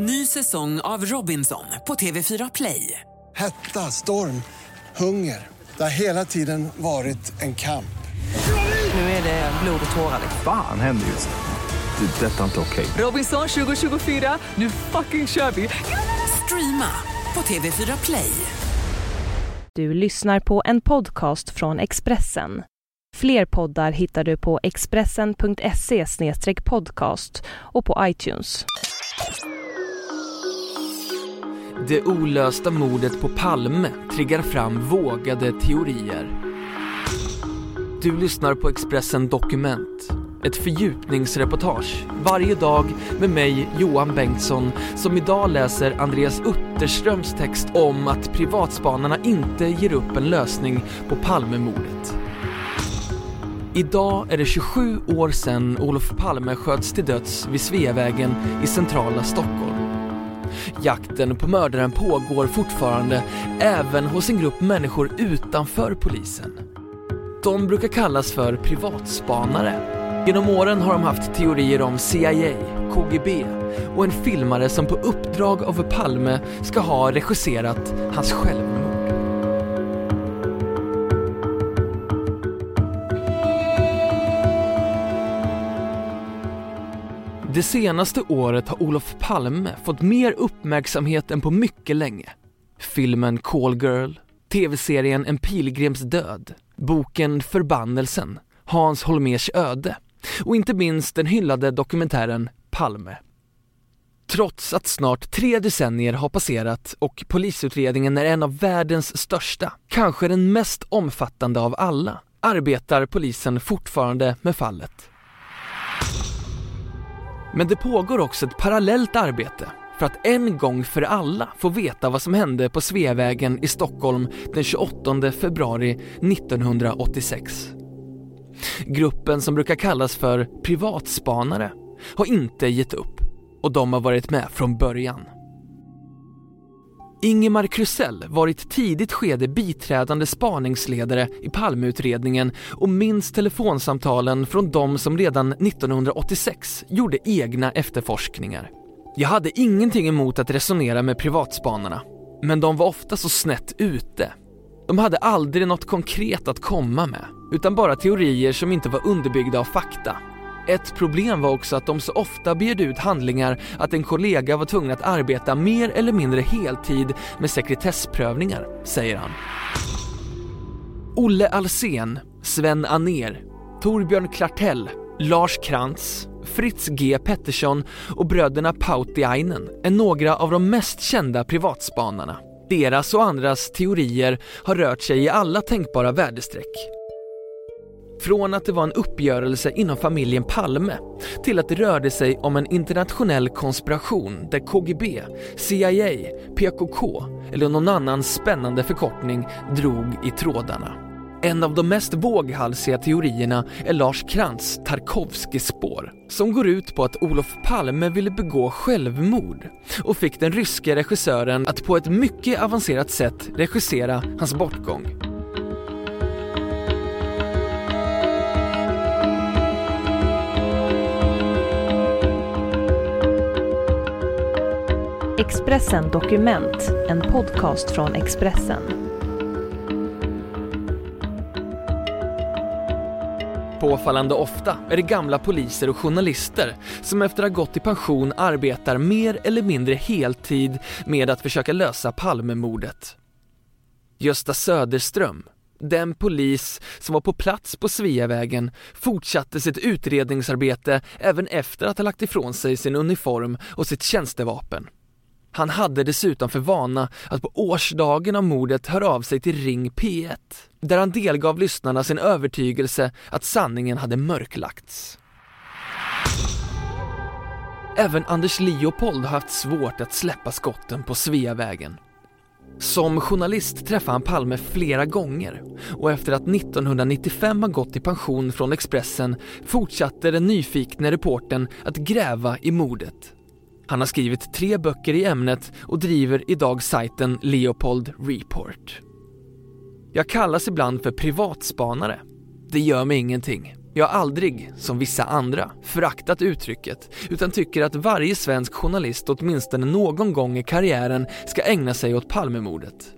Ny säsong av Robinson på TV4 Play. Hetta, storm, hunger. Det har hela tiden varit en kamp. Nu är det blod och tårar. Fan händer just nu. Det. är Detta är inte okej. Robinson 2024, nu fucking kör vi! Streama på TV4 Play. Du lyssnar på en podcast från Expressen. Fler poddar hittar du på expressen.se podcast och på iTunes. Det olösta mordet på Palme triggar fram vågade teorier. Du lyssnar på Expressen Dokument. Ett fördjupningsreportage varje dag med mig, Johan Bengtsson, som idag läser Andreas Utterströms text om att privatspanarna inte ger upp en lösning på Palmemordet. Idag är det 27 år sedan Olof Palme sköts till döds vid Sveavägen i centrala Stockholm. Jakten på mördaren pågår fortfarande även hos en grupp människor utanför polisen. De brukar kallas för privatspanare. Genom åren har de haft teorier om CIA, KGB och en filmare som på uppdrag av Palme ska ha regisserat hans självmord. Det senaste året har Olof Palme fått mer uppmärksamhet än på mycket länge. Filmen Call Girl, tv-serien En pilgrims död, boken Förbannelsen, Hans Holmers öde och inte minst den hyllade dokumentären Palme. Trots att snart tre decennier har passerat och polisutredningen är en av världens största, kanske den mest omfattande av alla, arbetar polisen fortfarande med fallet. Men det pågår också ett parallellt arbete för att en gång för alla få veta vad som hände på Sveavägen i Stockholm den 28 februari 1986. Gruppen som brukar kallas för privatspanare har inte gett upp och de har varit med från början. Ingemar Krusell var i ett tidigt skede biträdande spaningsledare i Palmeutredningen och minns telefonsamtalen från de som redan 1986 gjorde egna efterforskningar. Jag hade ingenting emot att resonera med privatspanarna, men de var ofta så snett ute. De hade aldrig något konkret att komma med, utan bara teorier som inte var underbyggda av fakta. Ett problem var också att de så ofta bjöd ut handlingar att en kollega var tvungen att arbeta mer eller mindre heltid med sekretessprövningar, säger han. Olle Alsen, Sven Aner, Torbjörn Klartell, Lars Krantz, Fritz G Pettersson och bröderna Pautiainen är några av de mest kända privatspanarna. Deras och andras teorier har rört sig i alla tänkbara värdestreck. Från att det var en uppgörelse inom familjen Palme till att det rörde sig om en internationell konspiration där KGB, CIA, PKK eller någon annan spännande förkortning drog i trådarna. En av de mest våghalsiga teorierna är Lars Krantz Tarkovskij-spår som går ut på att Olof Palme ville begå självmord och fick den ryske regissören att på ett mycket avancerat sätt regissera hans bortgång. Expressen Dokument, en podcast från Expressen. Påfallande ofta är det gamla poliser och journalister som efter att ha gått i pension arbetar mer eller mindre heltid med att försöka lösa Palmemordet. Gösta Söderström, den polis som var på plats på Sveavägen, fortsatte sitt utredningsarbete även efter att ha lagt ifrån sig sin uniform och sitt tjänstevapen. Han hade dessutom för vana att på årsdagen av mordet höra av sig till Ring P1, där han delgav lyssnarna sin övertygelse att sanningen hade mörklagts. Även Anders Leopold har haft svårt att släppa skotten på Sveavägen. Som journalist träffade han Palme flera gånger och efter att 1995 ha gått i pension från Expressen fortsatte den nyfikne reporten att gräva i mordet. Han har skrivit tre böcker i ämnet och driver idag sajten Leopold Report. Jag kallas ibland för privatspanare. Det gör mig ingenting. Jag har aldrig, som vissa andra, föraktat uttrycket utan tycker att varje svensk journalist åtminstone någon gång i karriären ska ägna sig åt Palmemordet.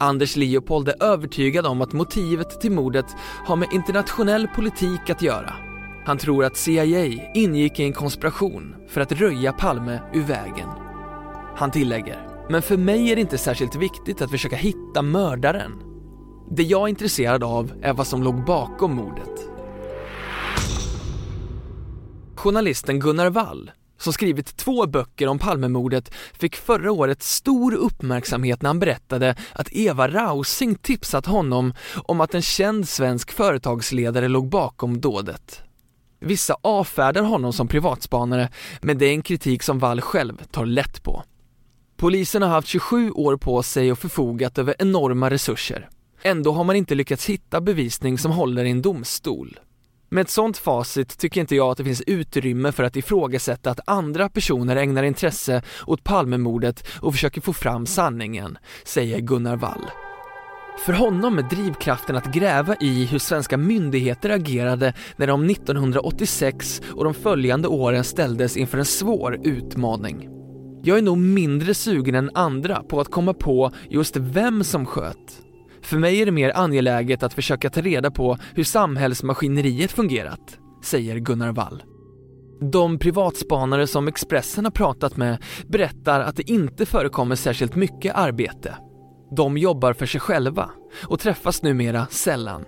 Anders Leopold är övertygad om att motivet till mordet har med internationell politik att göra. Han tror att CIA ingick i en konspiration för att röja Palme ur vägen. Han tillägger, men för mig är det inte särskilt viktigt att försöka hitta mördaren. Det jag är intresserad av är vad som låg bakom mordet. Journalisten Gunnar Wall, som skrivit två böcker om Palmemordet, fick förra året stor uppmärksamhet när han berättade att Eva Rausing tipsat honom om att en känd svensk företagsledare låg bakom dådet. Vissa avfärdar honom som privatspanare, men det är en kritik som Wall själv tar lätt på. Polisen har haft 27 år på sig och förfogat över enorma resurser. Ändå har man inte lyckats hitta bevisning som håller i en domstol. Med ett sånt facit tycker inte jag att det finns utrymme för att ifrågasätta att andra personer ägnar intresse åt Palmemordet och försöker få fram sanningen, säger Gunnar Wall. För honom är drivkraften att gräva i hur svenska myndigheter agerade när de 1986 och de följande åren ställdes inför en svår utmaning. Jag är nog mindre sugen än andra på att komma på just vem som sköt. För mig är det mer angeläget att försöka ta reda på hur samhällsmaskineriet fungerat, säger Gunnar Wall. De privatspanare som Expressen har pratat med berättar att det inte förekommer särskilt mycket arbete. De jobbar för sig själva och träffas numera sällan.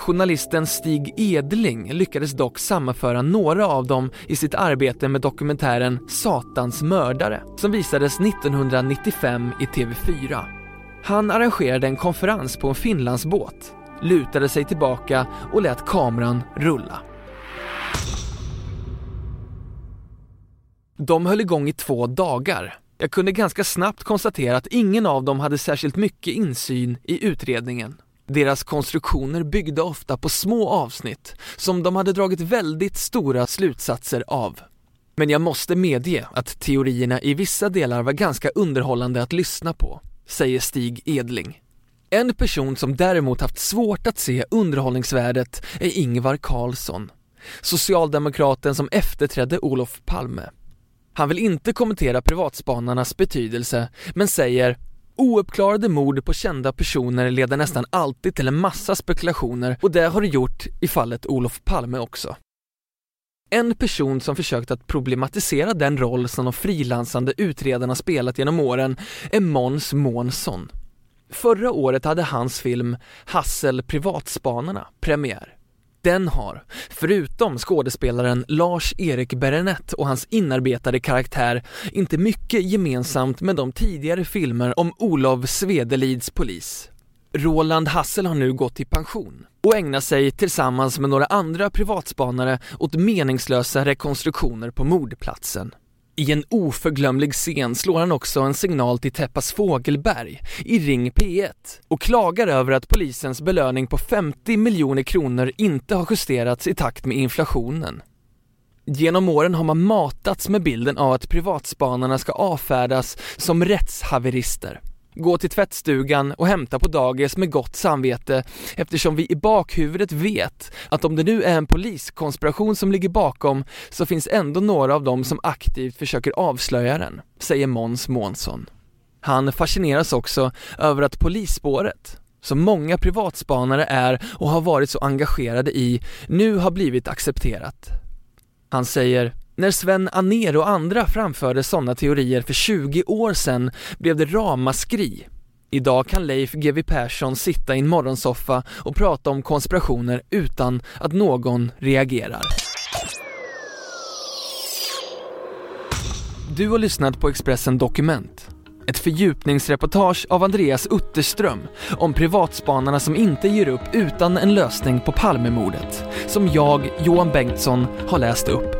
Journalisten Stig Edling lyckades dock sammanföra några av dem i sitt arbete med dokumentären Satans mördare som visades 1995 i TV4. Han arrangerade en konferens på en Finlandsbåt, lutade sig tillbaka och lät kameran rulla. De höll igång i två dagar. Jag kunde ganska snabbt konstatera att ingen av dem hade särskilt mycket insyn i utredningen. Deras konstruktioner byggde ofta på små avsnitt som de hade dragit väldigt stora slutsatser av. Men jag måste medge att teorierna i vissa delar var ganska underhållande att lyssna på, säger Stig Edling. En person som däremot haft svårt att se underhållningsvärdet är Ingvar Carlsson, socialdemokraten som efterträdde Olof Palme. Han vill inte kommentera privatspanarnas betydelse, men säger Ouppklarade mord på kända personer leder nästan alltid till en massa spekulationer och det har det gjort i fallet Olof Palme också. En person som försökt att problematisera den roll som de frilansande utredarna spelat genom åren är Måns Månsson. Förra året hade hans film Hassel Privatspanarna premiär. Den har, förutom skådespelaren Lars-Erik Berenett och hans inarbetade karaktär, inte mycket gemensamt med de tidigare filmer om Olof Svedelids polis. Roland Hassel har nu gått i pension och ägnar sig tillsammans med några andra privatspanare åt meningslösa rekonstruktioner på mordplatsen. I en oförglömlig scen slår han också en signal till Teppas Fågelberg i Ring P1 och klagar över att polisens belöning på 50 miljoner kronor inte har justerats i takt med inflationen. Genom åren har man matats med bilden av att privatspanarna ska avfärdas som rättshaverister gå till tvättstugan och hämta på dagis med gott samvete eftersom vi i bakhuvudet vet att om det nu är en poliskonspiration som ligger bakom så finns ändå några av dem som aktivt försöker avslöja den, säger Måns Månsson. Han fascineras också över att polisspåret, som många privatspanare är och har varit så engagerade i, nu har blivit accepterat. Han säger när Sven Aner och andra framförde sådana teorier för 20 år sedan blev det ramaskri. Idag kan Leif GW Persson sitta i en morgonsoffa och prata om konspirationer utan att någon reagerar. Du har lyssnat på Expressen Dokument. Ett fördjupningsreportage av Andreas Utterström om privatspanarna som inte ger upp utan en lösning på Palmemordet, som jag, Johan Bengtsson, har läst upp.